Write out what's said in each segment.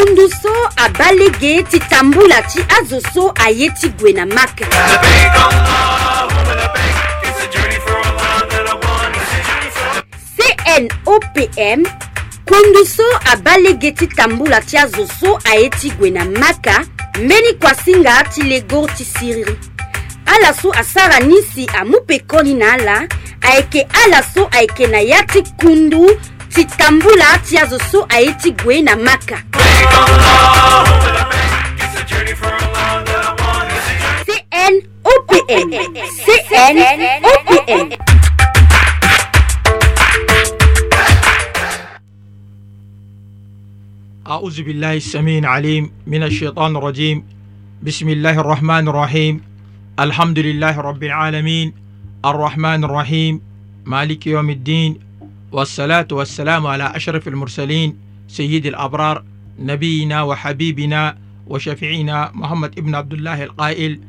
mundu so abale ge ti tambula ti azo so aye ti gue na mak cnopm kundu so abale ge ti tambula ti azo so aye ti gue na maka mbeni kuasinga ti legor ti siriri ala so asara ni si amu pekoni na ala ayeke ala so ayeke na ya ti kundu Kitambula Tiazoso a eti Gwe na Maka. CN OPN CN OPN أعوذ بالله السميع العليم من الشيطان الرجيم بسم الله الرحمن الرحيم الحمد لله رب العالمين الرحمن الرحيم مالك يوم الدين والصلاة والسلام على أشرف المرسلين سيد الأبرار نبينا وحبيبنا وشفيعنا محمد ابن عبد الله القائل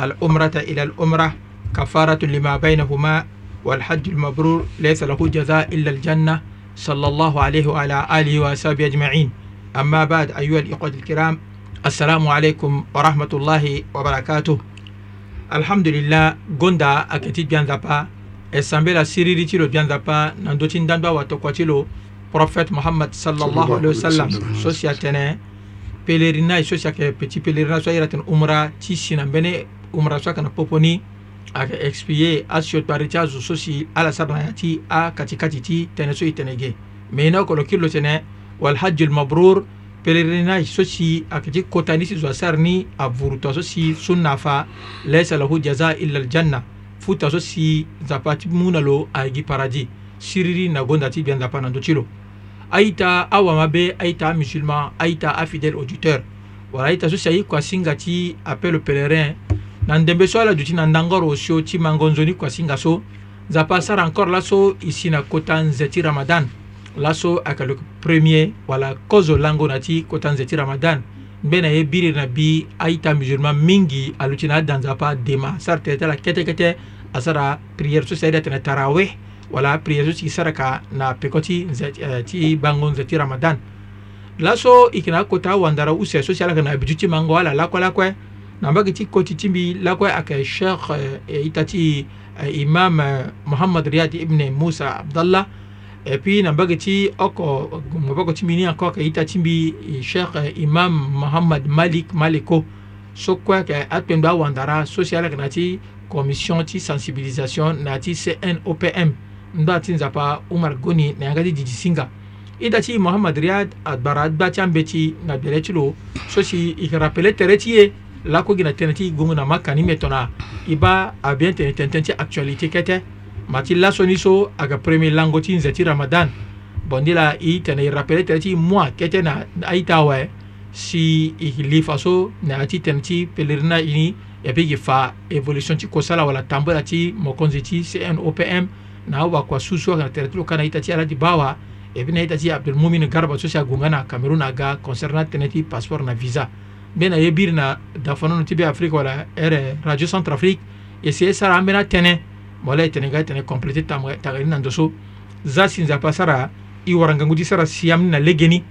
الأمرة إلى الأمرة كفارة لما بينهما والحج المبرور ليس له جزاء إلا الجنة صلى الله عليه وعلى آله وصحبه أجمعين أما بعد أيها الإخوة الكرام السلام عليكم ورحمة الله وبركاته الحمد لله غندا أكتيت بيان e sambe la siriri ti lo bianza pa na ndö ti ndandu awatokua ti lo prophète mohamad sallallahu alayhi wa sallam so si atene pèlerinage so si ayeke petit pèlerinage so airi atene umra ti si na mbeni umra so ayeke na poponi ayeke expier asio pari ti azo so si alasara na ya ti akatikati ti tënë so e tene ge me e ni oko lo kiri lo tene walhadj lmabrour pèlerinage so si ayeke ti kota ni si zo asara ni avuru tongaso si sunna afa laisa lahu jaza illa aljanna fu taso si nzapa ti mu na lo ayeke paradis siriri na gonda ti gbia nzapa na ndö ti lo aita awamabe aita amusulman aita afidèle auditeur wala aita so si aye kuasinga ti appel au pèlerin na ndembe so ala duti na ndangoro so ti mangonzoni kuasinga so nzapa asara encore laso e si na kota nze ti ramadan laso ayeke lo premier wala kozo lango na ti kota nze ti ramadan mbe na ye biri na bi aita musulman mingi alö ti na ada nzapa dema asara tere ti ala kete kete a sara priere so sede tene tarawe wala priere so sigi sara ka na peko ti, uh, eh, ti bango nze ti ramadan laso e yeke na kota awandara use so si ala yeke na abidu ti mango ala lakue lakue na mbage ti koti ti mbi lakue ayeke sheikh uh, ita ti uh, imam mohamad riad ibne musa abdallah e puis na mbage ti oko mo boko ti mbi ni encore yeke ita ti mbi sheikh imam mohamad malik maliko so kue yeke atongbi awandara so si ala yeke na ti commission ti sensibilisation na ti cnopm nda ti nzapa umar goni na yanga ti didi singa i da ti mohamad riad agbara agba ti ambe ti na gbere ti lo so si e rappelé tere ti ye lakogi na tënë ti gungu na maka ni meto na e ba abien tene tene tënë ti actualité kete ma ti laso ni so aga premier lango ti nze ti ramadan bon ni la i tene e rappelé tere ti mois kete na aita awe si e lifa so na ya ti tene ti pelerinage ni e be yeke fa évolution ti kosala wala tambula ti mokonzi ti cnopm na awakua susu aga na tere ti lo ka na hita ti aladi bawa e be na hita ti abdulmumin garba so si agonga na cameroun aga concernant tënë ti passeport na visa mbe na ye biri na dafa nono ti be afrique wala ere radio centre afrique e si ye sara ambeni atënë mo la e tene ga e tene complété taga ni na ndo so za si nzapa sara i warangangu ti sara siam ni na lege ni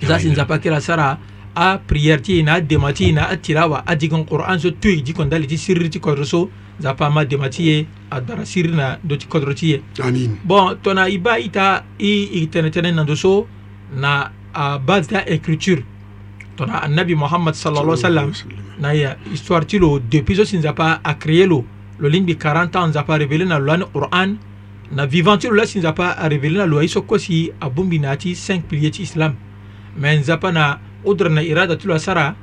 za si nzapa kiri asara a prière ti na dema na atirawa la qur'an so tuy di kon daliti sirri ti kodroso so zapa ma dema ti a na do bon tona iba ita i i na a base de écriture tona annabi muhammad sallallahu alayhi wasallam na ya histoire ti lo depuis so pas à a créé lo lo de 40 ans zapa révélé na loi qur'an na vivant ti lo la si pas a révélé na loi so kosi na ti 5 islam mais zapa na udrana iradatu lasara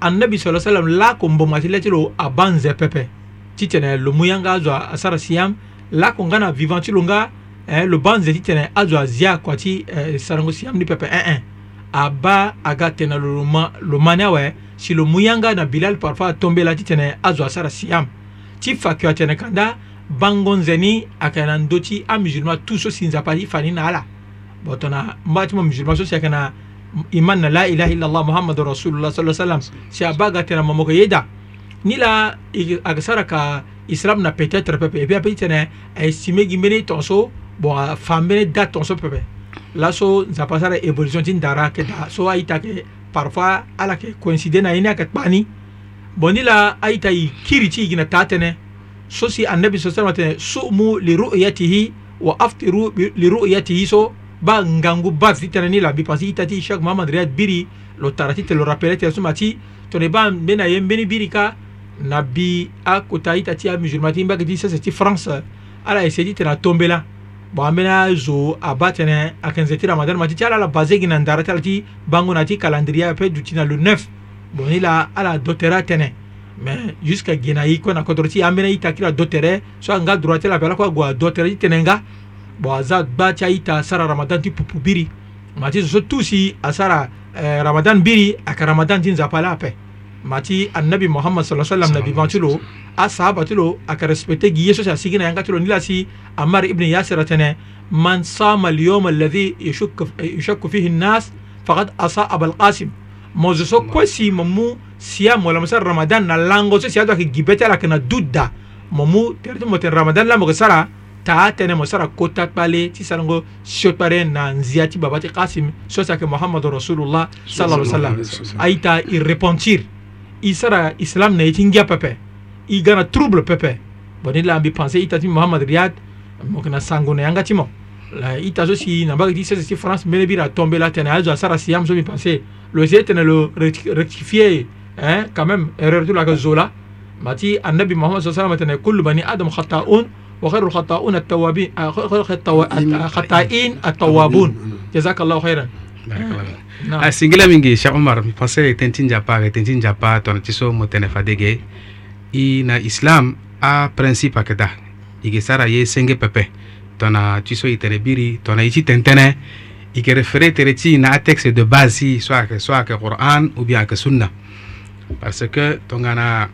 annabi sala sallam la ko mbomatilɛtilo a ban zɛ pɛpɛ ti tɛnɛ lomu yanga azo a sara siyam la ko ngana vivantilo nga eh, lo ban zɛ ti tɛnɛ azo a zia kɔ ti eh, sarango siyam ni pɛpɛ ɛn ɛn a ba a ka tɛnɛ lo lomaniya wɛ si lomu yanga na bilal parfa a tɔnbe la ti tɛnɛ azo a sara siyam ti fakiyɔ tɛnɛ kanda bango nzɛni a kana n do ti a musulman tu so sinzapa ti fani na a la bɔn tɔna n b'a ti ma musulman so sɛ kana iman na la ilaha illallah muhammadu rasulullah sallallahu alaihi wasallam si abagatena mamogo yeda nila aga sara ka islam na peut-être pepe et puis tena tene ayɛ sime gi mbeni tonso bon a fan mbeni da tonso pepe la so za sara évolution ti dara ke da so aita ke parfois ala ke coïncide na ina ke pani kpani bon nila aita i kiri ti gi na tatene so si annabi sallallahu sa sallam tene sumu ru'yatihi wa aftiru li ru'yatihi so ba ngangu ba viti tene ni labi parce que i tati chaque mahamad riyad biri lo tara ti tene lo rappele tene so ma ti tene ba mbeni aye mbeni biri ka na bi akota i tati amusulma ti i mbage ti sese ti france ala ese ti tene atombela bon an bena zo aba tene akenze ti ramadan ma ti ti ala la base gi na ndara ti ala ti bango na ti calendrier ape duti na le 9 bon ni la ala dotere atene mais jusqu'à gi na ye kue na kodro ti ambeni i taki la dotere so anga droit ti ala ape ala kue ague dotere ti tene nga bon aza gba ti aita asara ramadan ti pupu biri ma ti so so tu si asara eh, ramadan biri ayeke ramadan ti nzapa ala ape ma ti annabi mohamad saa salam na vivant ti lo asahaba ti lo ayeke respecte gi ye so si asigi na yanga ti lo ni la si amar ibne yasira tënë man sama lyoma alladhi yushaku fihi nnas fakad asa abalkasim mo zo so kue si mo mu siam wala mo sara ramadan na lango so si azo ayeke gi be ti ala yeke na dut da mo mu tere ti mo tene ramadan la mo yeke sara taa tene mo sara kota kpale ti sara ngo sio kpare na nzia ti baba ti kasim so sake muhammadu rasulullah sallallahu alaihi wasallam ayi ta i repentir i sara islam na ye ti ngia pepe i ga na trouble pepe bon ni la ambi pensé i ta ti muhammad riad mo yeke na sango na yanga ti mo la i ta so si na mbage ti sese ti france mbeni biri atombe la tene azo asara siam so mi pensé lo essaye tene lo rectifier hein quand même erreur ti lo ayeke zo la ma ti annabi muhammad sa sallam tene kullu bani adam khataun وخير الخطاؤون التوابين الخطائين التوابون جزاك الله خيرا a singila mingi omar parce que tenti njapa ke tenti njapa tona ti so mo i na islam a principe à da e yeke sara ye pepe tona ti so e Ton biri tona ye ti tentene e yeke tere na texte de base soit que soit que coran qur'an ou bien que sunna parce que tongana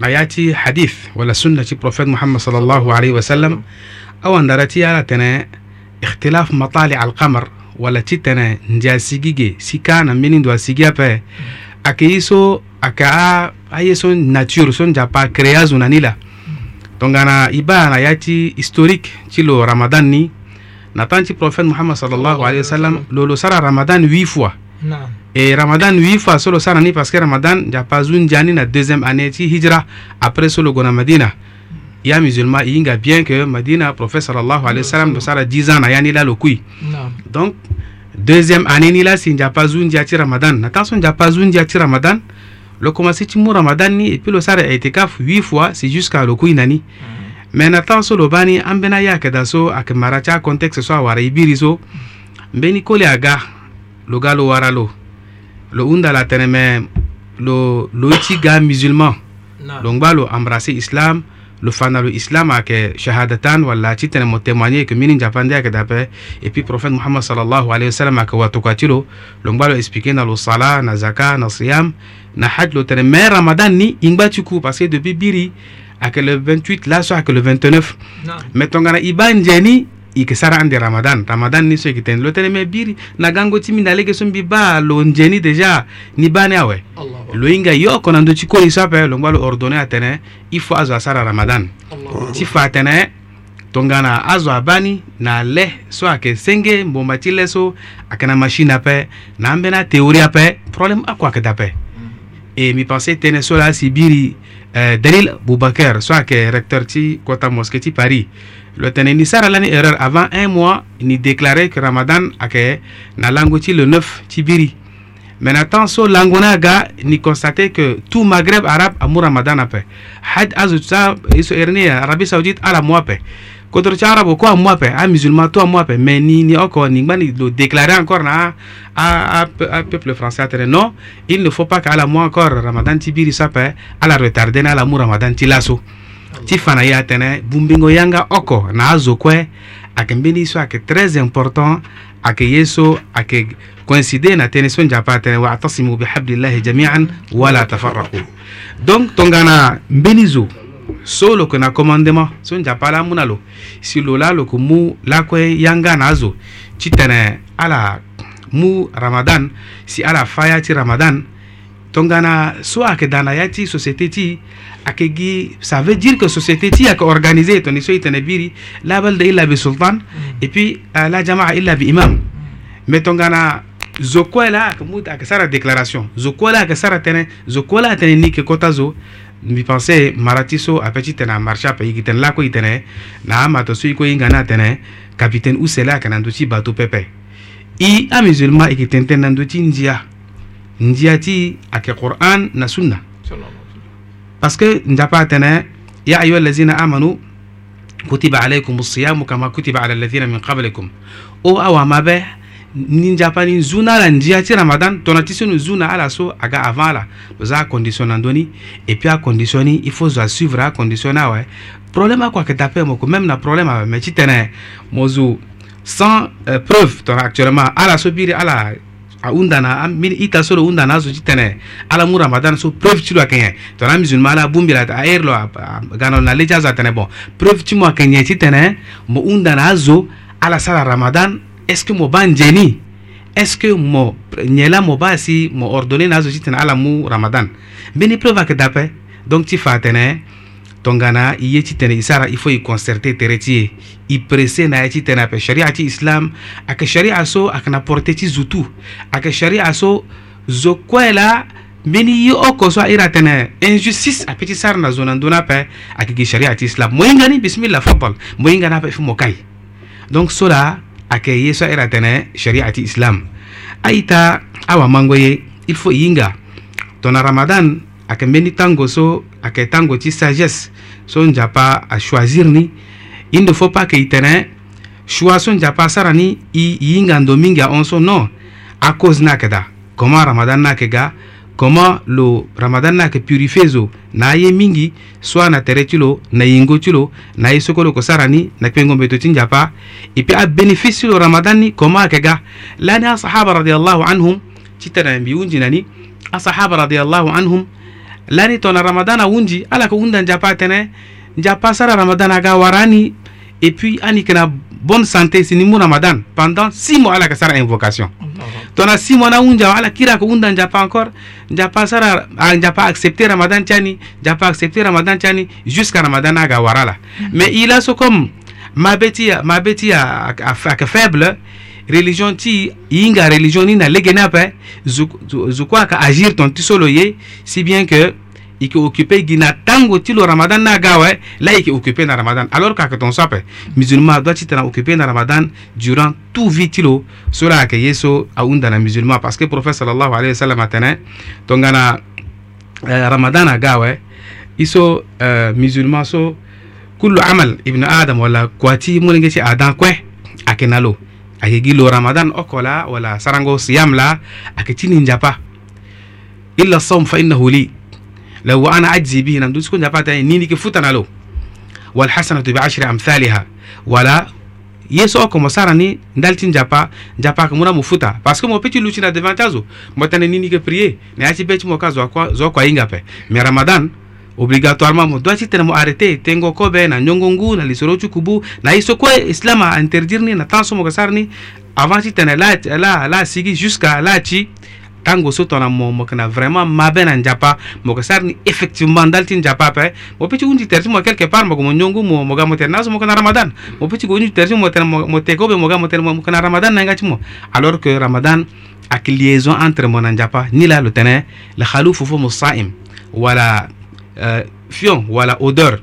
na yati hadith wala sunna ci prophète muhammad sallallahu alayhi wa sallam awan dara ti yala tene ikhtilaf matali alqamar wala ti tene njia sigige si kana mini ndo asigi ape ake iso ake a aye so nature so nja pa créa zo nani la donc ana i ba na ya ti historique ti lo ramadan ni na tan ti prophète muhammad sallallahu alayhi wa sallam lo lo sara ramadan huit fois e ramadan wi fa solo sarani parce que ramadan japa zun jani na deuxième année ti hijra après solo gona madina ya musulman i yinga bien que madina prophète sallallahu alayhi wa sallam do sara 10 ans na yani la lo kui donc deuxième année ni la si njapa zun dia ti ramadan na taso njapa zun dia ti ramadan lo commencé ti mu ramadan ni et puis lo sara etikaf 8 fois c'est jusqu'à ah. lo kui nani mais na taso lo bani an bena ya kada so ayeke mara ti acontexte so awara i biri so mbeni koli aga lo ga lo wara lo lo hunda la tene me lo lo ti ga musulman lo ngba lo embrasser islam lo fanda lo islam ayeke shahadatan walla ti tene mo témoigner yeke mbeni nzapa nde ayeke dape et puis prophète mohamad salllahu alayhi wasallam ayeke watoka ti lo lo ngba lo expliquer na lo sala na zaka na siam na hadj lo tene me ramadan ni i ngba ti ku parce que depuis biri ayeke le 28 laso ayeke le 29 me tongana i ba nze ni ike sara ande ramadan ramadan ni so yeke tene lo tënë me biri na gango ti mbi na lege so mbi ba lo nzeni déjà ni ba ni awe lo hinga yoko na ndö ti koi so ape lo ngba lo ordonné atene i faut azo asara ramadan ti fa atene tongana azo abani na le so ayeke senge mbomba ti le so ayeke na machine ape na ambeni athéorie ape problème ako ayeke da ape e mi pensé tënë so la asi biri euh, dalil boubacar so ayeke recteur ti kota mosqué ti paris lo tene ni sara lani erreur avant un mois ni déclaré que ramadan ake na lango ti le 9 ti biri maintenant so lango na ga ni constaté que tout maghreb arabe amu ramadan ape had azo sa iso erni arabie saoudite ala mois ape kodro ti arabe oko amu ape amusulman to amu ape mais ni ni oko ni ngba ni lo déclaré encore na a, a, a, a peuple français atene non il ne faut pas qu'ala mois encore ramadan ti biri so ape ala retardé na ala mu ramadan ti laso chifana ya tene bumbingo yanga oko na azo kwe ake mbeni so ake tres important ake yeso ake coincide na tene so njapa tene wa atasimu bihablillahi jamian wala tafarraku donc tongana mbeni zo so lo ko na commandement so njapa la muna lo si lo la lo ko mu la kwe yanga na azo chitene ala mu ramadan si ala faya ti ramadan tongana so ayeke da na ya ti société ti ayeke gi ça veut dire que société ti ayeke organisé tongana so e tene biri labelde i labi sultan mm. et puis uh, la jamaa i labi imam mm. mais tongana zo kue la ayeke mu ayeke sara déclaration zo kue la ayeke sara tënë zo kue la atene ni yeke kota zo mbi pensé mara ti so apeut ti tene amarché ape yeke tene lakue e tene na amato so e kue hinga ni atene capitaine use la ayeke na ndö ti bateau pepe i amusulman e yeke tene tënë na ndö ti nzia ndiyati ake qur'an na sunna parce que ndapa tene ya ayuha allazina amanu kutiba alaykum siyamu kama kutiba ala alladhina min qablikum o awa mabe ni njapa ni nzuna la ndia ti ramadan tona ti so nzuna ala so aga avant la lo za acondition na ndöni e puis acondition ni i faut zo asuivre acondition ni awe problème akua yeke dape moko même na problème awe me ti tene mo zo sans euh, preuve tona actuellement ala so biri ala aundana min ita solo undana so jitene ala mu ramadan so preuve tilo akenye to na musulman ala bumbi la air lo gano na leja za tene bon preuve timo akenye jitene mo undana azo ala sala ramadan est ce que mo banjeni est ce que mo nyela mo basi mo ordonner na so jitene ala mu ramadan mbeni preuve ake dape donc ti fa tene tongana i ye titene i sara i fo i concerté tere ti ye i presse na ye titene ape sharia ti islam ayeke sharia so ayeke na porté ti zutu ayeke sharia so zo kue la mbeni ye oko so airi atene injustice apeut ti sara na zo na ndö ni ape ayeke gi sharia ti islam mo hinga ni bisimilla fabal mo hinga ni ape ti mo kai donc so la ayeke ye so airi atene sharia ti islam aita awamango ye il faut i hinga tongana ramadan ayeke mbeni tango so ayeke tango ti sagesse so nzapa achoisir ni il ne faut pas ke e tene choix so nzapa asara ni e hinga ndo mingi ahon so non à cause na ayeke da comment ramadan na ayeke ga comment lo ramadan na ayeke purifie zo na aye mingi soit na tere ti lo na yingo ti lo na ye soko lo yeke sara ni na kpengo mbeto ti nzapa e peut abénéfice ti lo ramadan ni comment ayeke ga lani asahaba radiallahu anhum ti tene mbi hunzi na ni asahaba radiallahu anhum lani tona ramadan wunji ala ko hundan japa tene japa sara ramadan aga warani et puis ani kena bonne santé sini mu ramadan pendant 6 mois ala ka sara invocation tona six mois na wunja ala kira ko hundan japa encore japa sara japa accepter ramadan tiani japa accepter ramadan tiani jusqu'à ramadan aga warala mm. mais il a so comme ma betia ma betia a faible religion ti hinga religion ni na lege ni ape zo kuâ ayeke agir tongaati so lo ye si bien que e yeke occupe gi na tango ti lo ramadan ni aga awe la yeke occupe na ramadan alors que ayeke tongaso ape musulman doit ti tene occupe na ramadan durant tout vie ti lo so la ayeke ye so ahunda na musulman parce que prophète salallahu alayhi wa sallam atene tongana uh, ramadan aga awe i so uh, musulman so kullu amal ibnu adam wala kua ti molenge ti adam kue ayeke na lo ayeke gi lo ramadan oko la wala sarango siyam la ayeke ti ni nzapa illa saum fa innahu li law wa ana ajzi bihi na ndö ti ku nzapa atani ni ndike futa na lo walhasanatu biashri amthaliha wala ye so oko mo sara ni ndali ti nzapa nzapa ayeke mu na mo futa parce que mo peut ti lu ti na devant ti azo mo tene ni ndike prie na ya ti be ti mo ka zo akua zo oko ahinga ape me ramadan obligatoirement mo doit tene mo arrêté tengo kobe na nyongo ngu na lisoro cukubu na iso kue islam a interdire ni na temps so mo ga sara ni avant ti tene la la la sigi jusqu'à la ti tango so tongana mo mo yeke na vraiment mabe na nzapa mo yeke sara ni effectivement ndali ti nzapa ape mo peut ti hunzi tere ti mo quelque part mo yeke mo nyongu mo mo ga mo tene na aso mo yeke na ramadan mo peut ti yeke hunzi tere ti mo tene mo teke obe mo ga mo tene mo yeke na ramadan na hinga ti mo alors que ramadan ayeke liaison entre mo na nzapa ni la lo tene le khalufu fo mo saim wala Euh, fion wala odeur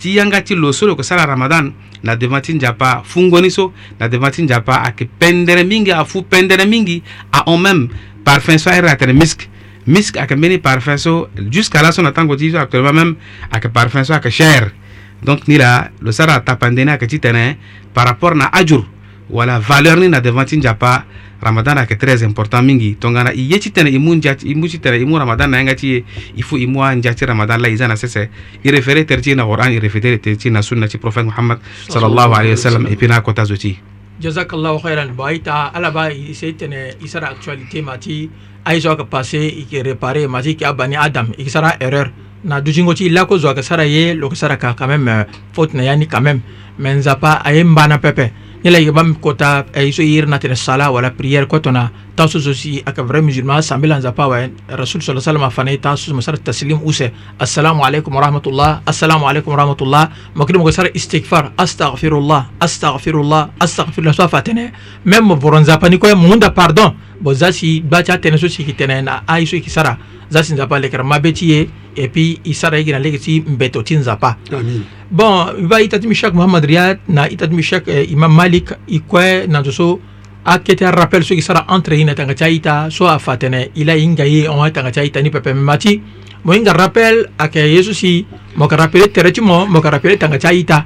ti yanga ti lo so lo yeke sara ramadan na devan ti nzapa fungoni so na devan ti nzapa ayeke pendere mingi afu pendere mingi ahon même parfum so airi atene misk misk ayeke mbeni parfum so jusqu'à la so na tango ti so actuellement même ayeke parfum so ayeke cher donc ni la lo sara atapa ndeni ayeke ti tene par rapport na ajur wala valeur ni na devanti njapa ramadan ayeke très important mingi tongana e ye ti tene e mu ndia e mu ti tene e mu ramadan na yanga ti ye e fu e mu andia ti ramadan la e za na sese e référé tere ti na quran e référé tere ti na sunna ti prophète mohammed sallallahu alayhi wa sallam e puis na akota zo ti jazakallahu khairan bo aita ala ba e se tene e sara actualité ma ti aizo ayeke passé e yeke réparé ma ti yeke abani adam e yeke sara erreur na duzingo ti lakozo ayeke sara ye lo yeke sara ka quand même euh, faute na ya ni quand même me nzapa aye mbana pepe yala yigaba mi kota eh, iso yirna tere sala wala prière ko tona taso si aka vrai musulman sambila nzapa wa rasul sallallahu alaihi wasallam fane taso masar taslim use assalamu alaikum warahmatullah assalamu alaikum warahmatullah makdum ko sar istighfar astaghfirullah astaghfirullah astaghfirullah so fatene même voron zapa ni ko munda pardon bo zasi bacha tene so si kitene na ai so kisara zasi nzapa lekar mabetiye et puis isara yigi na lege ti mbeto ti nzapa amin bon va itati mishak muhammad riyad na itati mishak eh, imam malik ikwe na so akete rappel soki sara entre ina tanga chaita so afatene ila inga ye on tanga chaita ni pepe mati mo inga rappel ake yesu si mo ka rappel tere ti mo mo ka rappel tanga chaita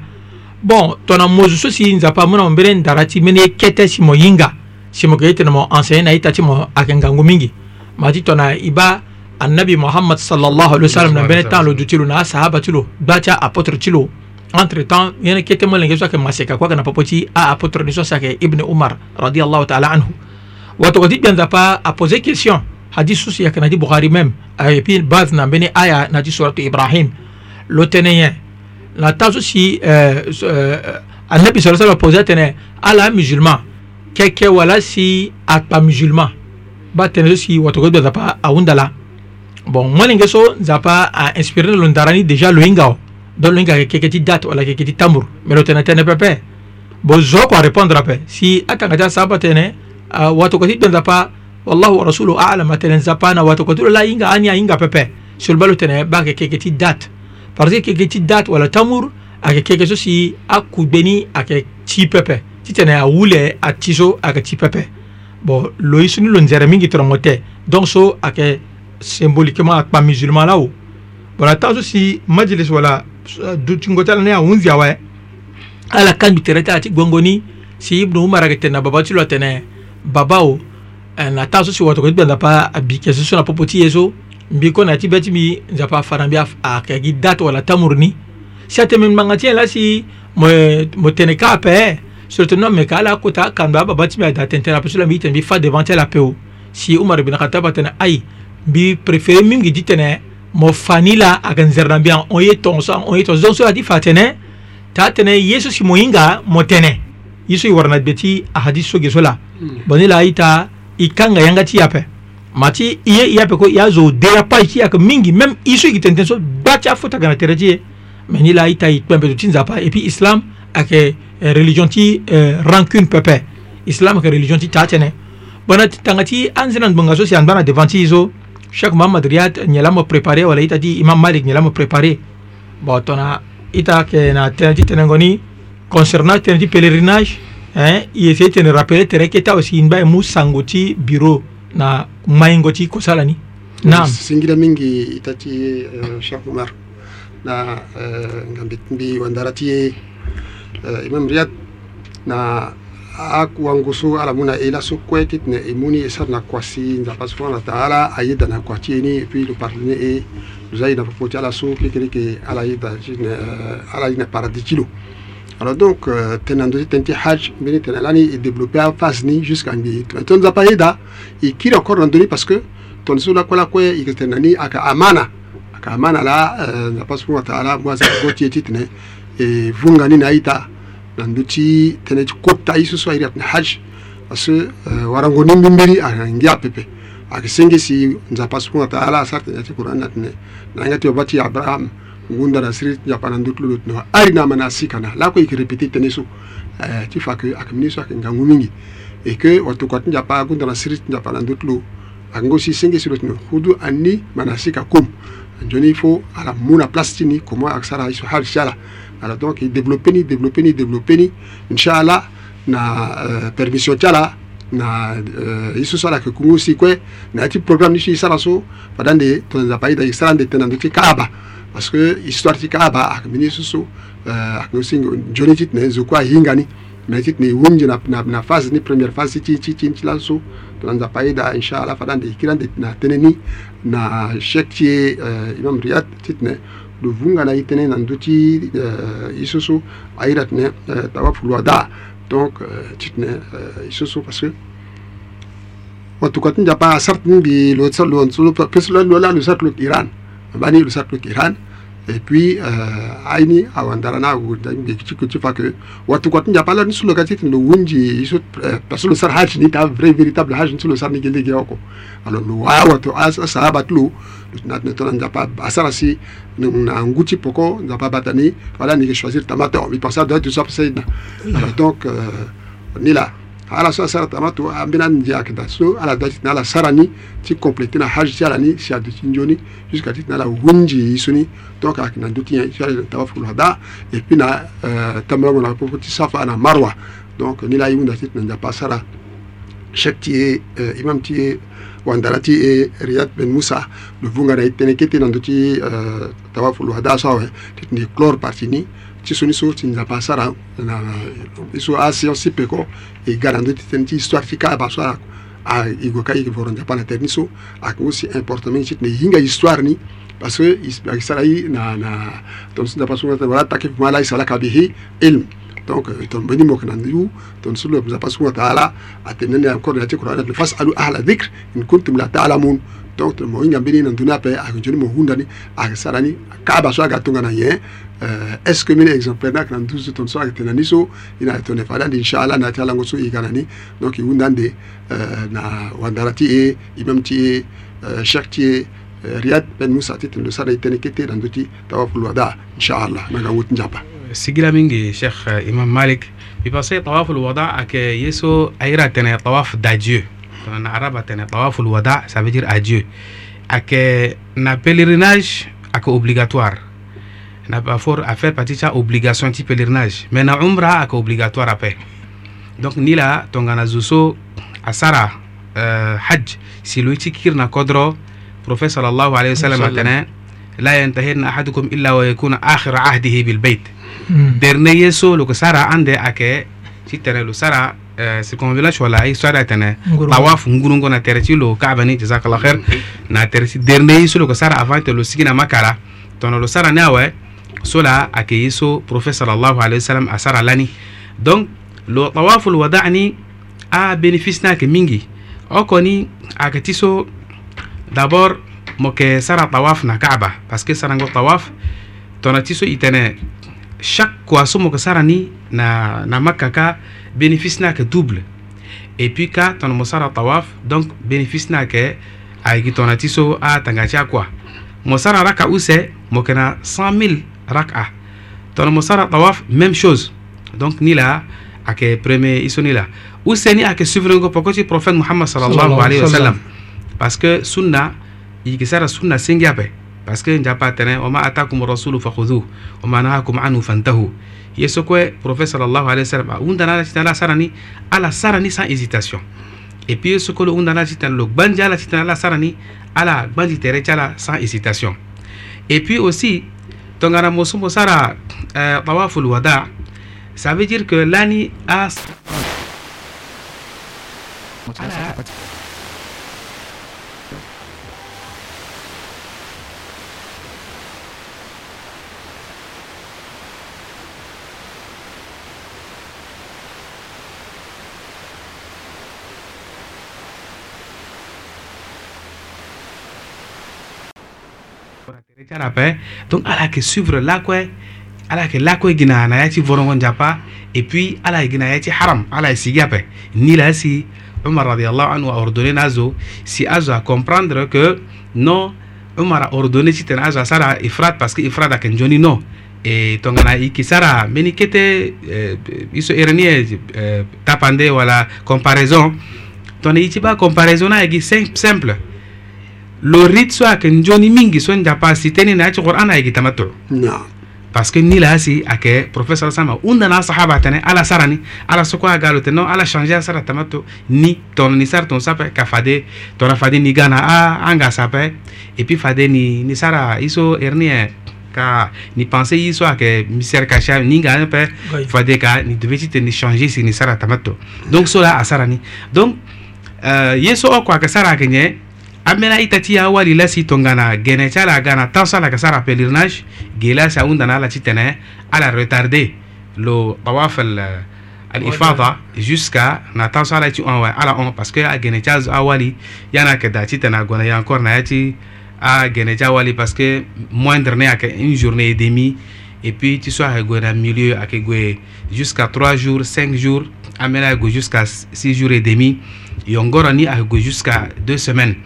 bon tona mozu so si nzapa mo na mbere ndara ti mene kete si mo inga si mo ke tene mo enseigne na ita ti mo ake ngangu mingi mati tona iba annabi muhammad sallallahu alaihi wasallam na mbere tan lo dutilu na sahaba ti lo gba ti apotre ti lo entre temps yene kete molenge so ke maseka kwa kana papoti a apotre ni so sa ke ibn umar radiyallahu ta'ala anhu wato gadi bien pa a poser question hadith susi ya kana di bukhari même et puis base na bene aya na di surat ibrahim lo teneye la ta susi euh, euh annabi sallallahu alaihi wasallam poser tene ala musulman keke wala si a pa musulman ba tene susi wato gadi bien pa a undala bon molenge so nzapa a inspiré lo ndarani déjà lo ingao don lo yingake keke ti date wala keke ti tamburu me lo tene tënë pepe bo zo kua répondre ape si atanga ti asaba tene uh, ah, watu kua ti don nzapa wallahu wa rasuluhu alam atene nzapa na watu kua ti lo la hinga ani ahinga pepe so lo ba lo tene ba yeke keke ti date parce que keke ti date wala tamburu ayeke keke so si akugbe ni ayeke ti pepe ti tene awule ati so ayeke ti pepe bon lo ye so ni lo nzere mingi trongo te donc so ayeke symboliquement akpa musulman la o bon na taa so si majilis wala Euh, dutingotala ne ahunzi awaye ala kandu tere ti ati gbongoni si ibnu umar yeke tene na baba ti lo atene baba o na taa so si wotoko ti gbe nzapa abi kese so na popo ti ye so mbi kue na ya ti be ti mbi nzapa afara mbi ayeke gi da tongana tamuru ni si atene manga ti e la si mo, mo tene ka ape surtout non meke ala akuta akando ababa ti mbi ada tene tene ape so la mbi gi tene mbi fa devant ti ala ape o oh. si umar bin khatab atene ai mbi préféré mingi gi ti tene mo fani la akan zerdambia on ye ton so on ye to zon so adi fatene ta tene yesu si moyinga mo tene yesu i warna beti ahadi so geso la hmm. boni la ita ikanga yanga ti yape mati iye yape ko ya zo dérapage ti yaka mingi même isu yiki tenten so ba ti afota ga na tere ti ye me ni la ita e kpembezo ti nzapa e puis islam ayeke eh, religion ti eh, rancune pepe islam ayeke religion ti taa tënë bona tanga ti anzene na ngbonga so si andâ na devant ti ye so Sheikh Muhammad Riyad nyalamo prepare wala ita di Imam Malik nyalamo prepare botona ita ke na tenati tenengoni concernant tenati pèlerinage hein il essaie de rappeler tere ke ta aussi inba mu sangoti bureau na maingoti kosala ni naam singira mingi itati uh, Sheikh Umar na uh, ngambi mbi wandarati uh, Imam Riyad na akuangu so ala mu na e laso kue ti tene e mu ni e sara na kua si nzapa subhana wataala ayeda na kua ti e ni e puis lo pardonné e lo za e na popo ti ala so kekereke ala yeda ti tene eh, ala ye na paradis ti lo alors donc euh, tene andö ti tene ti haj mbeni tene lani e développé aphase ni jusqu'à mbi ton nzapa yeda e kiri encore na ndö ni parce que tongana so lakue lakue e yeke tene na ni ayeke amana ayeke amana la euh, nzapa subhana wataala mu aza go ti e ti tene e vunga ni na aita nanduti tene ti kopta ye so so ayiri atene haj parce euh, warango ni mbimbiri angia pepe ayeke senge si nzapa so kue na ta ala asara tene ti kuran na tene na yanga ti yoba ti abraham ngunda na siri ti nzapa na nduti lo lo tene ari na ama na asika na laa kue yeke répété tënë so euh, ti fa yeke ayeke mini so ayeke ngangu mingi e que watokua ti nzapa agunda na siri ti nzapa na nduti lo ayeke ngo si senge si lo tene hudu ani ma na asika kom anzoni fo ala mu na place ti ni comment ayeke sara ye so haj ti ala ala donc i développeni développeni développeni inchallah na uh, permission ti ala na uh, i so so ala yeke kungu si kue na ya ti programme ni si sara so fada nde tonganza paida yeke sara nde tënda ndö ti kaaba parce que histoire ti kaaba ayeke ah, mbeni so so uh, ayeke si nzoni ti tene nzoku ahinga ni me ti tene e wongi na, na, na phase ni première phase ti ti ti ti la so tonganza paida inchallah fada nde e kiri ande na tënë ni na chek ti e uh, imam riad ti tene luvungalaki tene na ndu ti uh, ye so airi atene uh, tawafulu ada donc ti tene ye so parce que watuka ti nzapa asara ti mbi lo so lo ala lo sara ti lo yeke iran ambani lo sara ti lo yeke iran et puis aini awandara tu guda pas chifake watu kwa tunja pala pas katiti no wunji que le sar haj ni ta vrai véritable haj vrai. sar ni gele alors no wa watu na tona asara si na poko pas batani voilà ni choisir tamato mi on doit tout ça donc ni est là ala so sara tama to ambena nje akida so ala dati na ala sarani ti complete na hajj ti ala ni si adu ti njoni jusqu'à ti na ala wunji isuni donc ak na nduti ya ala tawaful hada et puis na euh, tamra na popo ti safa na marwa donc ni la yunda ti na pa sara chek ti e imam ti e wandala ti e riyad ben musa lo vunga na tene kete na nduti euh, tawaful hada sawe ti ni clore parti ni ti so ni so ti nzapa sara na ti so asi on si peko e ga na ndö ti tënë ti histoire ti kâ aba so ala ayeke ka yeke voro nzapa na tere ni so ayeke aussi important mingi ti tene hinga histoire ni parce que ayeke sara ye na na tongana si nzapa so wala taki ma ala e sara laka bege ilme donc euh, ton mbeni moke na ndu ton sulu nzapa subhanahu wa taala atene ni encore na ti qur'an face alu ahla dhikr in kuntum la ta'lamun donc mo hinga mbeni na nduni ape akonzoni mo hunda ni akasala ni akaba so agatonga na ye euh, est ce que mine exemplaire na kana nduzu ton so akatena ni so ina tone fada ndi inshallah na tala ngoso igana ni donc hunda nde euh, na wandara ti e imam ti e euh, shak ti e riyad ben musa ti tendo sara itene kete na nduti tawaful wada inshallah na ga wut njapa sigila mingi sheikh imam malik bi passé tawaful wada ak yeso ayra tene tawaf d'adieu en arabe atene tawaful wada ça veut dire adieu ak euh, na pèlerinage ak obligatoire na pas fort à faire partie ça obligation ti pèlerinage mais na umra ak obligatoire après donc ni la tongana zuso asara euh, hajj si lo ti kirna kodro prophète sallallahu alayhi wa sallam atene la yantahinna ahadukum illa wa yakuna akhir ahdihi bil bayt hmm. dernier yeso lo sara ande ak si tene lo sara Euh, circonvallation la histoire da tene tawaf ngurungo na teresi lo kaaba ni jazakallah khair na teresi dernier yiso lo ko sara avant lo sigina makara tono lo sara ne awe sola ake yiso prophète sallallahu alayhi wasallam a sara lani donc lo tawaful wada ni a bénéfice na ke mingi o koni ake tiso d'abord mo ke sara tawaf na kaaba parce que sara ngo tawaf tono tiso itene chaque ko asomoka sara ni na, na makka ka bénéfice na ke double et puis ka tono mo sara tawaf donc bénéfice na ke ayeki tongana ti so atanga ti akua mo sara raka use mo yeke na 100 000 raka tongana mo sara tawaf même chose donc ni la ayeke premier i so ni la use ni ayeke suivrengo poko ti prophète mohamad salallahu alayhi wa sallam parce que sunna e yeke sara sunna sengi ape parce que njapa tene wama atakum rasulu fakhuduh wama nahakum anhu fantahu ye sokue prophète sallallahu alayhi wa sallam a hundana ala ala sarani ala sarani sans hésitation et puis ye sokolo hundana ala titana lo gbanji ala titana ala sarani ala gbanji tere ti ala sans hésitation et puis aussi tongana mosu mo sara euh, tawaful wada ça veut dire que lani a ala donc ala yake suivre lakoɛ ala il lakoɛ gina na yati vorongo et puis ala gina yati haram ala si gape ni la si Omar radiallahu anhu a ordonné nazo si azo a comprendre que non Omar a ordonné si azo a sara ifrat parce que ifrat non e tongana iki sara meni kete euh, iso ernie euh, tapande wala comparaison la iti ba comparaison na simple lo rit so ake njoni mingi so njapa siteni na aci qur'an ayegi tamattu no. parce que ni laasi ake professeur sama undana sahaba tene ala sarani ala soko agalo te non ala changer a sara tamattu ni tono ni sara ton sape ka fade tona fade ni gana a anga sape et puis fade ni ni sara iso ernie ka ni pense i so ayeke misère kacha ni nga ape fade ka ni debe ti tene changer si ni sara tamattu donc so la asara ni donc euh, ye so oko ayeke sara ayeke nyen amena itati ya awali lasi tongana gene chala gana tansa la sara pèlerinage gela sa undana ala titene eh, eh. ala retardé lo tawaf al الإفاضة جوسكا parce que تي أون ala أون باسكو أجيني تاز أولي يانا كدا na تنا encore n'a ya ناتي أجيني تا أولي parce que moindre كا إن une journée et puis tu sois à milieu à jusqu'à 3 jours 5 jours jusqu'à 6 jours et demi et encore ni jusqu'à deux semaines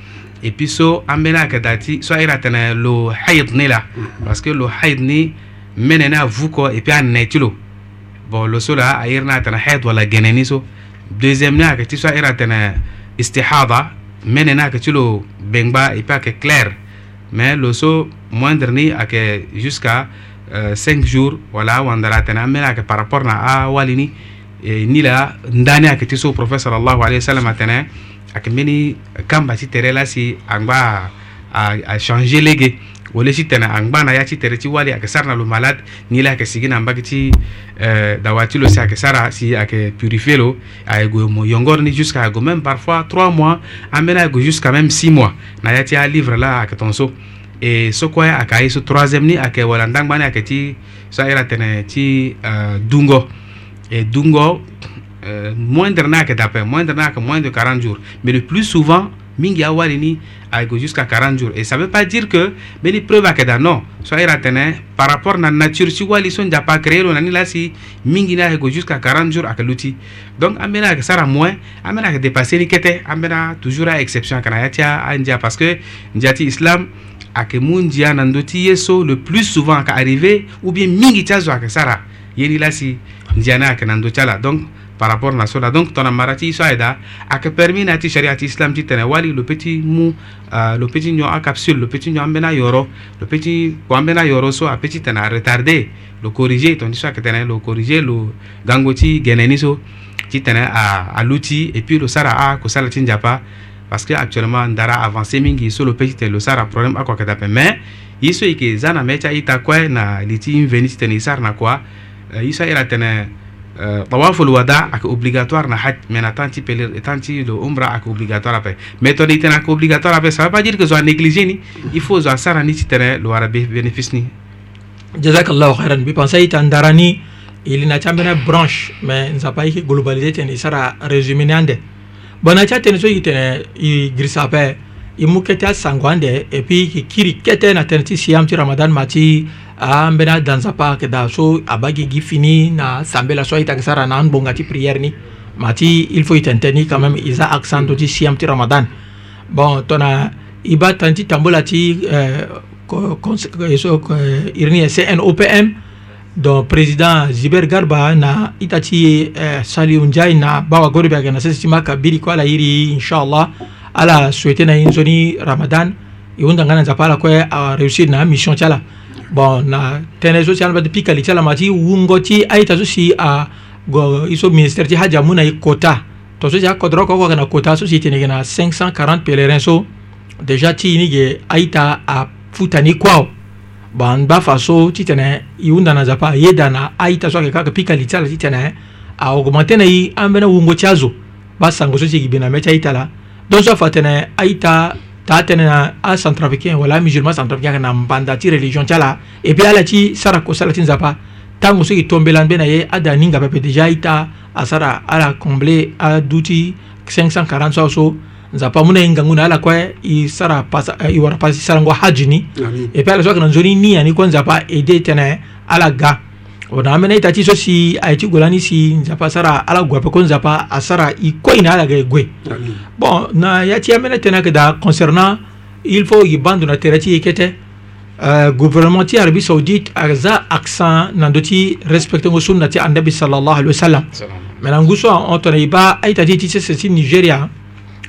et puis so an bena kɛ ta ti so a yira tɛnɛ lo hayid ni la parce que lo hayid ni mɛnɛ n'a vu kɔ et puis a nɛ ti lo bon lo so la a yira n'a tɛnɛ hayid wala gɛnɛni so deuxième ni a kɛ ti so a yira tɛnɛ istihada mɛnɛ n'a kɛ ti lo bɛngba et puis a kɛ clair mais lo so moindre ni a kɛ jusqu'à euh, cinq jours wala a wandara tɛnɛ an bena kɛ par rapport na a ah, walini ni la ndani a kɛ ti so prophète sallallahu alayhi wa sallam a tɛnɛ akembeni kamba si tere la si angba a, a changer lege wole si tene angba na ya ti tere ti wali ayeke sara na lo malade ni le ayeke sigi na mbage ti euh, dawa ti lo si ayeke sara si ayeke purifie lo ayeke gue mo yongoro ni jusqu'à ayeke même parfois 3 mois ambeni ayeke jusqu'à même 6 mois na ya ti alivre la ayeke tongaso e so kue ayeke aye so troisiéme ni ayeke wala ndangba ni ayeke ti so aye la tene ti euh, dungo e dungo euh, moindre nak d'après moindre nak moins de 40 jours mais le plus souvent mingi awarini aigo jusqu'à 40 jours et ça veut pas dire que mais les preuves akeda non soi ira par rapport na nature si wali son da pas créé on là si mingi na jusqu'à 40 jours akaluti donc amena que ça moins amena que dépasser les quêtes amena toujours à exception kanayatia india parce que ndiati islam ake mundia nandoti yeso le plus souvent ka arriver, ou bien mingi ça akesara yeni là si ndiana akenando tiala donc par rapport na cela donc tona marati so ayda ake permis nati shariati islam ti tene wali lo petit mu uh, lo petit nyon a capsule lo petit nyon ambena yoro lo petit ko ambena yoro so a petit tene a retarder lo corriger tondi so ayeke tene lo corriger lo gango ti geneni so ti tene a, a luti et puis lo sara a ko sala ti nzapa parce que actuellement ndara avancé mingi so lo petit tene lo sara problème ako ayeke dape mais ye so yeke za na mê ti aita kue na li ti inveni ti tene e sara na kua uh, ye so aira tene tawaful euh, wada aka obligatoire na haj maintenant tanti pelir tanti le umra aka obligatoire ape mais todi tena aka obligatoire ape ça veut pas dire que zo a négligé ni il faut zo a sara ni ti tene lo wara bénéfice ni jazakallahu khairan bi pensa ita ndarani ilina cambena branche mais nsapa ike globalisé tene i sara résumé ni ande bon aca tene so yiki tene i girisa ape i mu kete asango ande et puis ki kiri kete na tene ti siyam ti ramadan ma ti ambena ah, danza pake da so abage gi fini na sambe la so ayitake sara na an bonga ti prière ni ma ti il faut itente ni quand même e za accent to ti siam ti ramadan bon tona i ba tani ti tambu la ti eh, eh, iri ni e cnopm donc président ziber garba na ita ti eh, saliu ndiaye na bawa gori bi ayeke na sese ti ma ka biri kue ala iri inchallah ala souhaité na ye nzoni ramadan e hunda nga na nzapa ala kue aréussir na mission ti ala bon na tënë so si alabata pikali ti ala ma ti wungo ti aita so si ago i so ministére ti haja mû na e kota to so si akodro oko oko yeke na kota so si tene yeke na 540 pèlerin so déjà ti ini yeke aita afuta ni kuâ bon an ba fa so ti tene e hunda na nzapa ayeda na aita so ayeke kaka pikali ti ala ti tene augmente na e ambeni awungo ti azo ba sango so si yeke bi na mê ti aita la don so afa tene aita sa tene a centrafricain wala musulman centrafricain kana mbanda ti religion ti ala e puis ala ti sara kosala ti nzapa tango so e tombela mbe na ye ada ninga pepe déjà e ta asara ala comble adu ti 540 so aso nzapa mû na e ngangu na ala kue e sara pasa, e wara pasi sarango haji ni e puis ala so ayeke na nzoni ni ani kue nzapa ede tene ala ga onaamene itati so si ayeti golani si nzapa sara ala gwape ko nzapa asara ikoi na ala ga gwe bon na yati amene tena keda concernant il faut i bandu na tere ti e kete uh, gouvernement ti arabie saoudite aza accent na ndö ti respecte ngo sunna ti andabi salallahu alihi wasallam me na ngu so ahon tongana e ba aita ti ti sese ti nigéria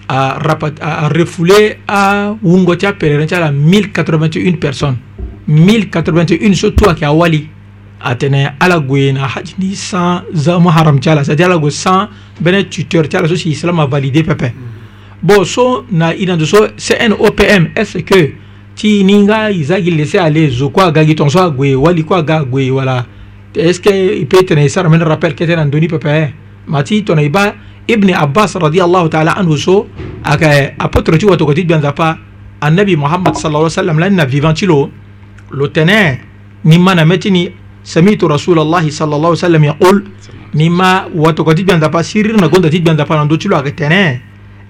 arefoulé awungo ti apelere ti ala 1081 personnes 1081 so tu ayeke awali atene ala goyena hajini sans zamo haram cala c'est à dire ala go sans bene tuteur cala so si islam a validé pepe bon so na inando so cn opm est ce que ti ni nga iza gi laissé aller zo ko aga gi ton so agoye wali ko aga agoye wala est ce que il peut tene sara men rappel que tene ndoni pepe mati tona iba ibn abbas radiallahu taala anhu so aka eh, apotre ti wato ko ti bianzapa annabi muhammad sallallahu alaihi wasallam la na vivant ti lo lo tene ni mana metini سمعت رسول الله صلى الله عليه وسلم يقول مما وتقديد بان دابا سيرير نغوندا تيد بان دابا نندو تشلو اغتني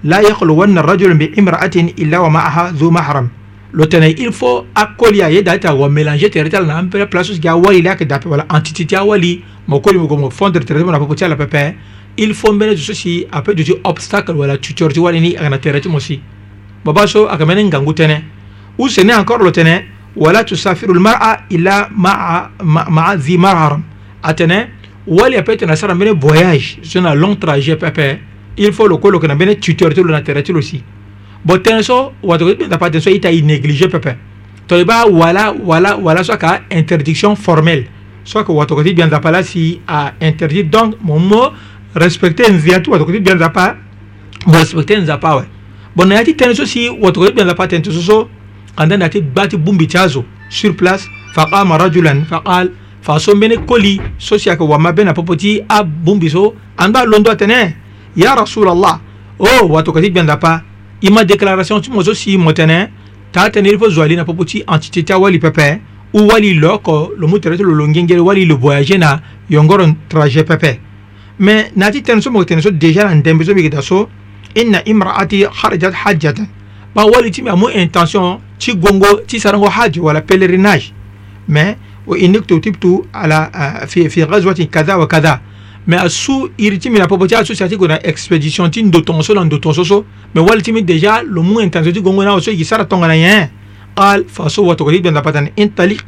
لا يخلون الرجل بامرأة إلا ومعها ذو محرم lotene il faut akolia ye data wa mélanger tere tala na ampere place ki awali la ke dape wala entité ti awali mo koli mo mo fondre tere mo na popo ti ala pepe il faut mbene so si ape du obstacle wala tutor ti wali ni agana tere ti mo si baba so akamene ngangu tene ou sene encore lotene wala tusafiru lmara ila maa, maa, maa zi maharam atene wali ape tene sara mbene voyage so na long trajet pepe il faut loko loke na mbene tuteur ti lo na tere ti lo si bo tënë so wato kpenda pa tene so ita i négligé pepe to i ba wala wala wala so aka interdiction formelle so ayeke wato koti gbia nzapa la si ainterdit donc mo mo respecté nzia ti wato koti gbia nzapa mo respecté nzapa awe bon na ya ti tënë so si wato koti gbia nzapa tene ti so so kandani ati bati bumbi chazo sur place faqama rajulan faqal fa so mbene koli so si ayeke wama be na popo ti abungbi so an ba londo atene ya rasulallah o oh, watoka ti gbenda pa i ma déclaration ti mo so si mo tene ta atene iri fo zo ali na popo ti entité ti awali pepe u wali lo oko lo mu tere ti lo lo ngengere wali lo voyage na yongoro trajet pepe me na ti tene so mo yeke tene so déjà na ndembe so mbi yeke da so inna imraati harajat hajjatan ma wali ti mi amû intention ti gongo ti sarango haj wala pèlerinage mais wa innik tutibtu ala uh, fi, fi ghazwatin kada wa kada mais asu iri ti mi na popo ti asu si ati gue na expédition ti ndo tongaso na ndo tongaso so mais wali ti mi déjà lo mû intention ti gongo na awe so yigi sara tongana nyen qal fa so wa tokodi denda patani intaliq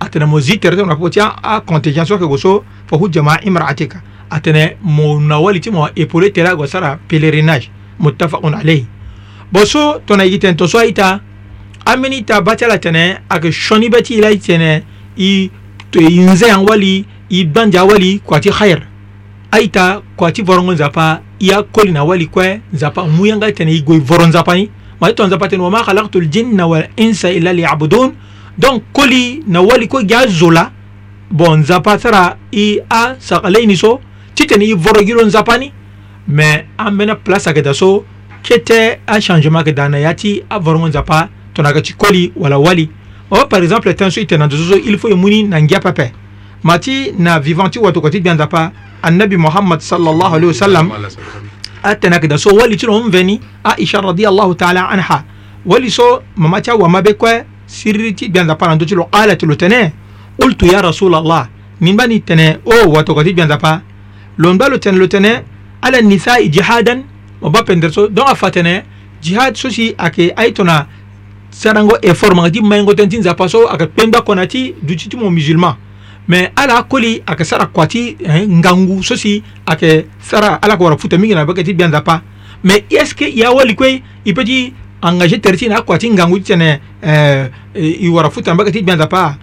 atene mo zi tere ti mo na popo ti acontingent so ayeke gue so fa hujja ma imra'atika atene mo na wali ti mo épaulé tere ague sara pèlerinage muttafaqun alayhi bon so tɔnɔ yigi tɛn tɔso ayi ta an bɛ n'i ta bati la tɛnɛ a kɛ sɔɔni bɛ t'i la i tɛnɛ i nzɛ yan wali i banja wali kwati hayir ayi ta kwati vɔrɔngɔ nzapa i ya koli na wali kɔɛ nzapa mu yan ka tɛnɛ i goyi vɔrɔ nzapa ni ma i tɔn nzapa tɛnɛ o ma khalaqtul jinna wal insa illa liya'budun donc koli na wali ko ja zo la bon nzapa sara i a sakalɛyi ni so ti tɛnɛ i vɔrɔ giro nzapa ni mais an bɛna place a kɛ ta so était a changement que dans yati avorongo nzapa ti koli wala wali o oh, par exemple tenso ite na nzozo il faut emuni na ngia pape mati na vivanti watokua ti gbia nzapa annabi muhammad sallallahu alaihi wasallam ayeke da so wali lo mveni aisha radiallahu ta'ala anha wali so mama mamacha wa siriri ti gbia nzapa na lo alat lo tene qultu ya rasul allah nimbani tene o oh, watokua ti gbia nzapa lomba lo tene lo tene ala nisaa jihadan o ba pender so donc a fatene jihad so si ayeke aitona sarango effort manga ti maingo tënë ti nzapa so ayeke penda kona ti duti ti mo musulman me ala akoli ayeke sara kua ti eh, ngangu so si ayeke sara ala yeke wara fute mingi na bege ti gbia nzapa me est ce que e awali kue e peut ti engagé tere ti na akua ti ngangu ti tene eh, e wara fute na bege ti gbia nzapa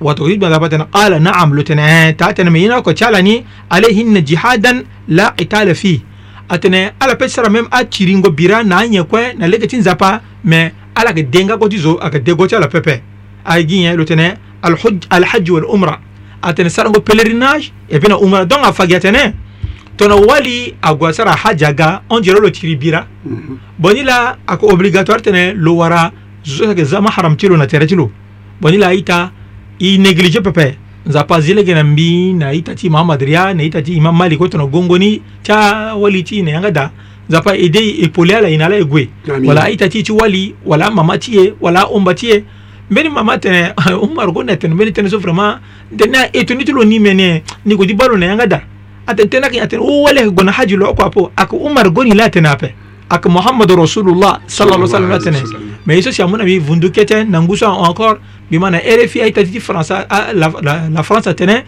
wato yibna zaba tana qala na'am lutana ta tana mai yana ko chala ni alaihin jihadan la qitala fi atene ala peut sara même atiri ngo bira na anye kue na lege ti nzapa me ala yeke de nga kue ti zo ayeke de go ti ala pepe ayegi nyen lo tene alhaj walumra atene sara ngo pèlerinage e peut na umra donc afagi atene tongana wali agua sara ahaj aga ondire lo tiri bira mhm. bon ni la ayeke obligatoire tene lo wara zo ayeke za maharam ti lo na tere ti lo bon ni la aita i néglige pepe nzapa azilege na mbi na ita ti mahamad ria na ita ti imam malik oto na gongo ni ti awali ti na yanga da nzapa e dei e pole ala e na ala e gue wala aita ti ti wali wala mama ti e wala omba ti e mbeni mama tene umar go na tene mbeni tene so vraiment tene e toni ti lo ni mene ni go ti balo na yanga da atene tene ayeke atene owele go na haji lo oko apo ayeke umar go ni la atene ape ayeke mohamado rasulullah sallallahu alaihi wasallam atene mais ye so si amû na mbi vundu kete na nguso encore bimana rfi aitatiti france la, la, la france atene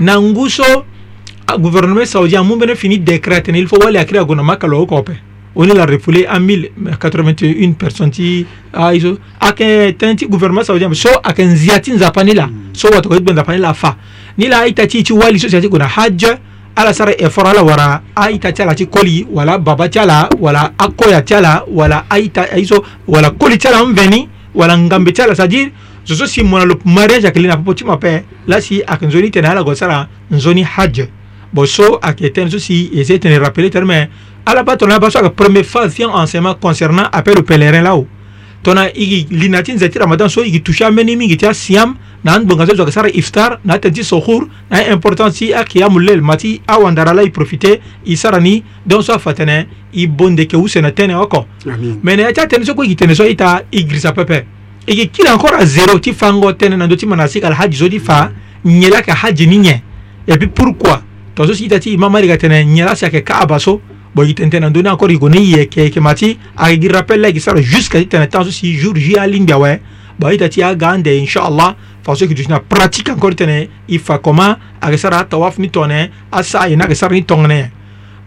na nguso gouvernement saoudien mun bene fini décret atene il faut wali akiri agonama kalo o kope oni la refoulé en 1081 personne ti aiso ake tene ti gouvernement saoudien so ayeke nzia ti nzapa ni la hmm. so watoko ti gbe nzapa ni la fa ni la aita ti ti wali so si ya ti gue na hadj ala sara effort ala wara aita ti ala ti koli wala baba ti ala wala akoya ti ala wala aita aiso wala koli ti ala mveni wala ngambe ti ala c'est à dire zo so si mona lo mariage ayeke leni apopo ti mape la si ayeke nzoni tene ala go sara nzoni hadj bon so ayeke tënë so si e sê tene rappelé tere me ala ba tongana ba so ayeke première phase ti enseignement concernant appel au pèlerin la o tongana e yeke li na ti nze ti ramadan so e yeke touché ameni mingi ti asiam na angbenga so zo ayeke sara iftar na atene ti sohur na e importance ti akiamu lel ma ti awandara la e profité e sara ni donc so afa tene e bonde yeke use na tënë oko me na ya ti atene so kue yeke tene so e ta e grisa pepe e yeke kiri encore azero ti fa ngo tënë na ndö ti mana asika ala haji so ti fa nyen la yeke haji ni nyen e puis pourkui tongaso si ita ti ima mari yeke tene nyen la si ayeke kaaba so bon yeke tene tene na ndö ni encore yeke ni yeke yeke ma ti ayeke gi rappel la yeke sara jusqu'à ti tene temps so si jour j alingbi awe bon aita ti aga ande inchallah fa so yeke duti na pratique encore ti tene e fa comment ayeke sara atawaf ni tongana asa aye ni ayeke sara ni tongana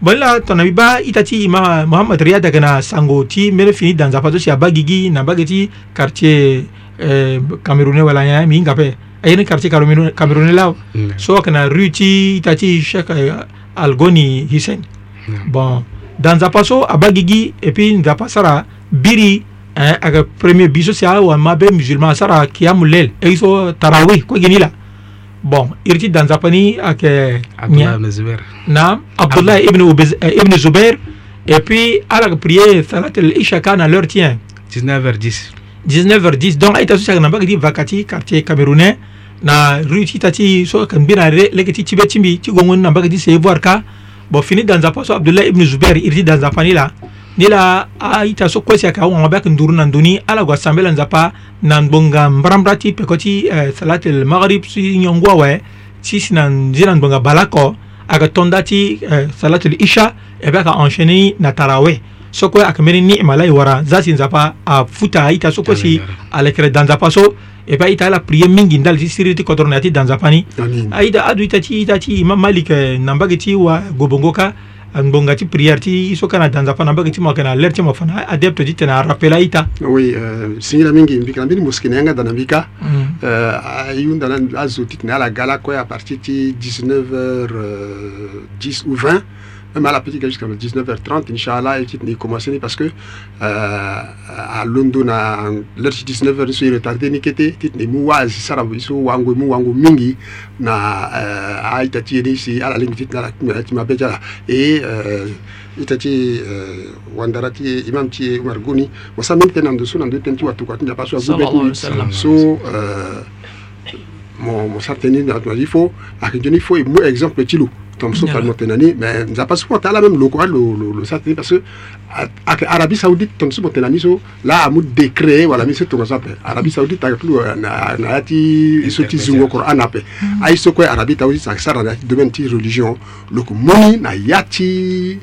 bolila tɔnɔbi ba i ta ti ima mohamad riyada kana sango ti mene fini danzapa to si a ba gigi na ba ge ti quartier eh, camerounais wala ya mi ngape ayene ah, quartier camerounais lao mm. so kana rue ti i ta ti chek eh, algoni hisen mm. bon danzapa so a ba gigi et puis nzapa sara biri eh, aga premier biso si a wa mabe musulman sara kiyamu lel e so tarawi ko gini la bon irti danzapani ak naam abdullah euh, ibn zubair et puis alak prier salat al isha kan à l'heure tien 19h10 19h10 donc ay tasu sagna bagdi vakati quartier camerounais na rue ti tati so kan bina leke ti tibe timbi ti gongon na bagdi se voir ka bon fini danzapa so abdullah ibn zubair irti danzapani la ni la aita so kwesi aka wa mabaki nduru na nduni ala gwa sambela nzapa na nbonga mbrambra ti peko ti uh, salat el maghrib si nyongwa we ti si na nzi na nbonga balako aka tonda ti uh, eh, salat el isha e eh be aka enchaîner na tarawe so kue aka mbeni ni'ma lai wara za si nzapa afuta aita so kue si ala kere da nzapa so e eh be aita ala prier mingi ndali ti siriri ti kodro na ya ti da nzapa ni aita adu ita ti ita ti imam malik na mbage ti wa gobongo ka ngbonga ti prière ti so kana danza fana ambage ti mo ayeke na lere ti mo fana adepte ti tene arapela ye ta oui uh, singila mingi mbika na mbeni moseke na yanga da na mbika mm. uh, ayunda na azo ti tene ala ga lakue à partir ti 19 heures uh, 10 ou 20 même à la jusqu'à 19h30, Inch'Allah, et commencé parce que euh, à London, à l'heure 19h, je suis retardé, ni mouaz, wango, mingi, na, euh, à ici, à la limite, Et, so, euh, mon exemple, tomsoka no mpe nani me nzapa so motala même loko wa losatini parce que ayeke arabie saoudite tongaso mo tene na miso la amu décret wala mi so tongaso ape arabie saoudite ayeke tulu euh, na ya ti so ti zungo koro ana ape aye so kue arabie saoudite ayeke sara na ya ti domaine ti religion loko moni na ya ti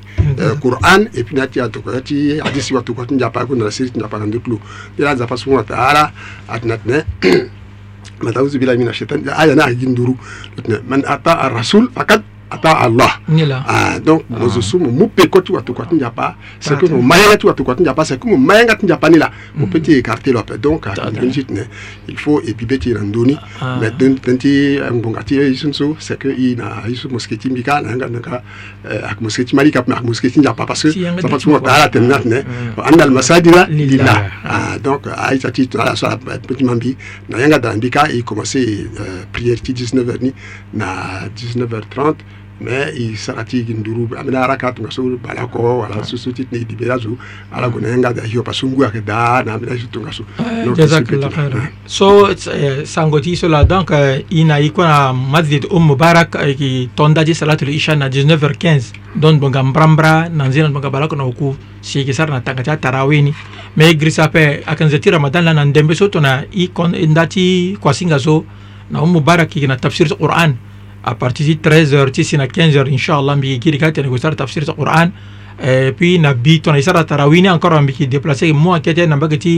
qouran mm-hmm. euh, et puis na ya ti atoko ya ti hadisi wa toko ti nzapa ague na la série ti nzapa na ndö tulu mbi la nzapa so ngo na taala ate na tene mataouzu billahi mina shaitan aya na ayeke gi nduru lo tene man ata arasul fakat ata allah ah, donc ah. mozosu mo mupeko ti watu kua ti nzapa c'est que mo mayenga ti watu kua ti nzapa c'est que mo mayenga ti nzapa ni la mm. mo peut ti écarté lo ape donc ndöni ti tene il faut ebibe ah. ti na ndöni mais ndöni tënë ti ngbonga ti eh, ye so so c'est que i na ye so moske ti mbika na yanga nanga ayeke moske ti mali kape na ayeke moske ti nzapa parce que sapa ti mo taala tene na tene anda al masadira lillah donc aita ti tene ala so ala peut ti mambi na yanga da mbika e commencé euh, prière ti 19 heures ni na 19 heures 30 me i sarati nduru amina rakat masul bala ko wala susutit ni dibirazu ala gona yanga da hiyo pasungu yake da na amina su jazakallah khairan so uh, sangoti cela donc uh, ina iko na masjid um mubarak uh, ki tondaji salatul isha na 19h15 don bonga mbrambra na nzina bonga bala ko na uku si ki sar na tanga cha taraweni me grisa pe akanzati ramadan la na ndembe so tona i kon ndati kwa singa so na um mubarak ki na tafsir quran à partir de 13h ti sina 15h inchallah mbiki kiri ka tene gosara tafsir ti qur'an et puis euh, na bi tongana e sara tarawih ni encore ambiki déplacé mo ayeke ti na mbage ti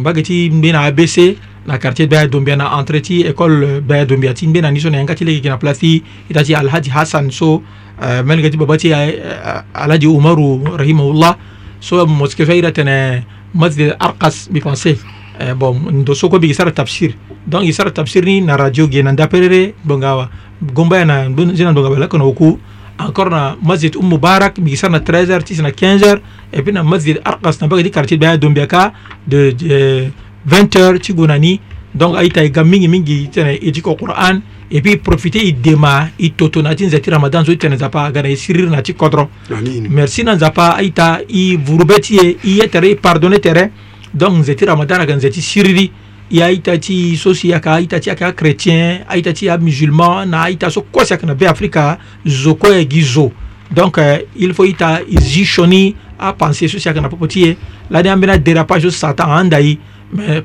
mbage ti mbe na abc na quartier baya dombia na entré ti école baya dombia ti mbe na ni so na yanga ti lege yeke na place ti ita ti alhaji hassan so euh, mbeni ge ti babâ ti euh, alhaji umaru rahimahullah so mosqué so aira tene masjid arkas mbi pensé eh, bon ndo soko bi gisara tafsir donc gisara tafsir ni na radio ge na ndaperere bongawa gomba na jina bonga bala kono ku encore na masjid um mubarak bi gisara na 13h tis na 15h et puis na masjid arqas na bagadi quartier baya dombiaka de, de 20h ti gonani donc aita ga mingi mingi tene ediko qur'an et puis profiter i dema i toto na ti nze ti ramadan so i tene nzapa aga na e siriri na ti kodro merci na nzapa aita i vurube ti e i ye tere i pardonne tere donc nzete ramadanaka nzeti siriri ye aita ti so si yaka aita ti yaka achrétien aita ti amusulman na aita so kose yaka na be afrika zo kue gi zo donc euh, il faut ita e zi sioni apense so si yaka na popo ti ye lani ambeni adérapage so satan ahanda ye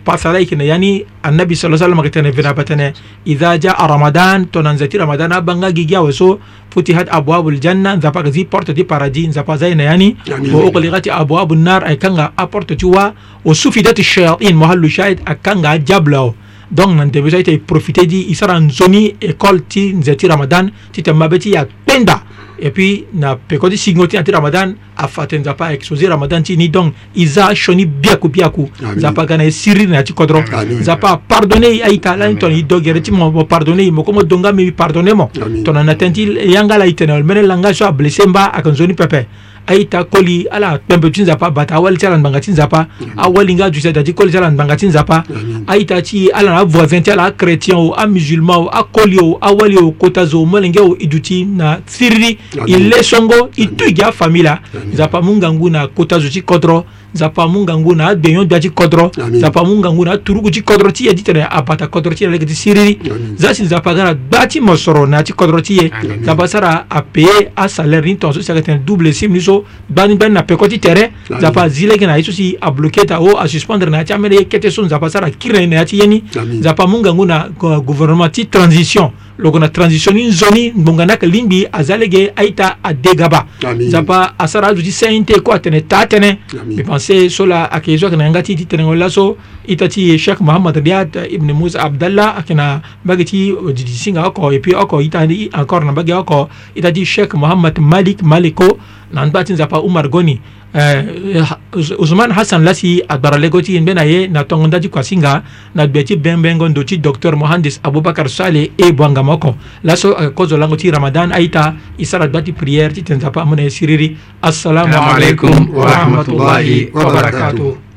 pasala ikene yani annabi sala sallam kitene vina batene idha jaa ramadan to nanzati ramadan abanga gigia weso futihat abwabul janna nzapa zi porte di paradis nzapa zaina yani wa uqligati abwabun nar ay kanga a porte tu wa wa sufidat shayatin mahallu shahid akanga jablao donc nante beso ite profiter di isara nzoni école ti nzati ramadan ti temma beti ya tenda et puis na pekodi singo ti na ti ramadan afa tene nzapa exposé ramadan ti ni donc e za sioni biaku biaku nzapa ga e na e siriri na ya ti kodro nzapa apardonné ye aita lani tongana e dogere ti mo mo pardonné ye mo kue mo donga mi pardonné mo tongana na tënë ti yanga la e tene mene langa so ablessé mba ayeke nzoni pepe aita koli ala pembe ti nzapa bata awali ti ala na banga ti nzapa mhm. awali nga adusa da ti koli ti ala na banga ti nzapa mhm. aita ti ala na avoisin ti ala achrétien o amusulman o akoli o awali o kota zo molenge o e duti na siriri e le songo e tu e gi afamî la ah, nzapa mu ngangu na kota zo ti kodro nzapa amu ngangu na abeyon dua ti kodro nzapa amu ngangu na aturugu ti kodro ti ye ti tene apata kodro ti ye lege ti siriri za si nzapa ga na gba ti mo soro na ti kodro ti ye nzapa sara apeye asalaire ni tongaso si ayeke tene double sim ni so gbani gbani na peko ti tere nzapa azi lege na ye so si abloke ta o asuspendre na ya ti amene ye kete so nzapa sara kiri na ye na ya ti ye ni nzapa amu ngangu na gouvernement ti transition loko na transition ni nzoni ngbonganaka lingbi aza lege aita adega ba nzapa asara azo ti sein te kue atene taa tënë mbi pense so la ayeke zo ayeke na yanga ti ti tene ngo laso ita ti cheikh mohamad riad ibne mousa abdallah ayeke na mbage ti euh, didi singa oko e puis oko ita encore na mbage oko ita ti cheikh mohamad malik maliko na ndö ti nzapa umar goni Eh, eh, usman hasan lasi a gbaralego ti yen be na ye na tongonda ti kuasi nga na gbe ti benbengo ndo ti docteur mohandis aboubacar sale e buanga moko laso ayeke eh, kozo lango ti ramadan aita e sara gba ti prière ti tene nzapa amû na ye siriri assalamu aleykum warahmatullahi wabarakatuh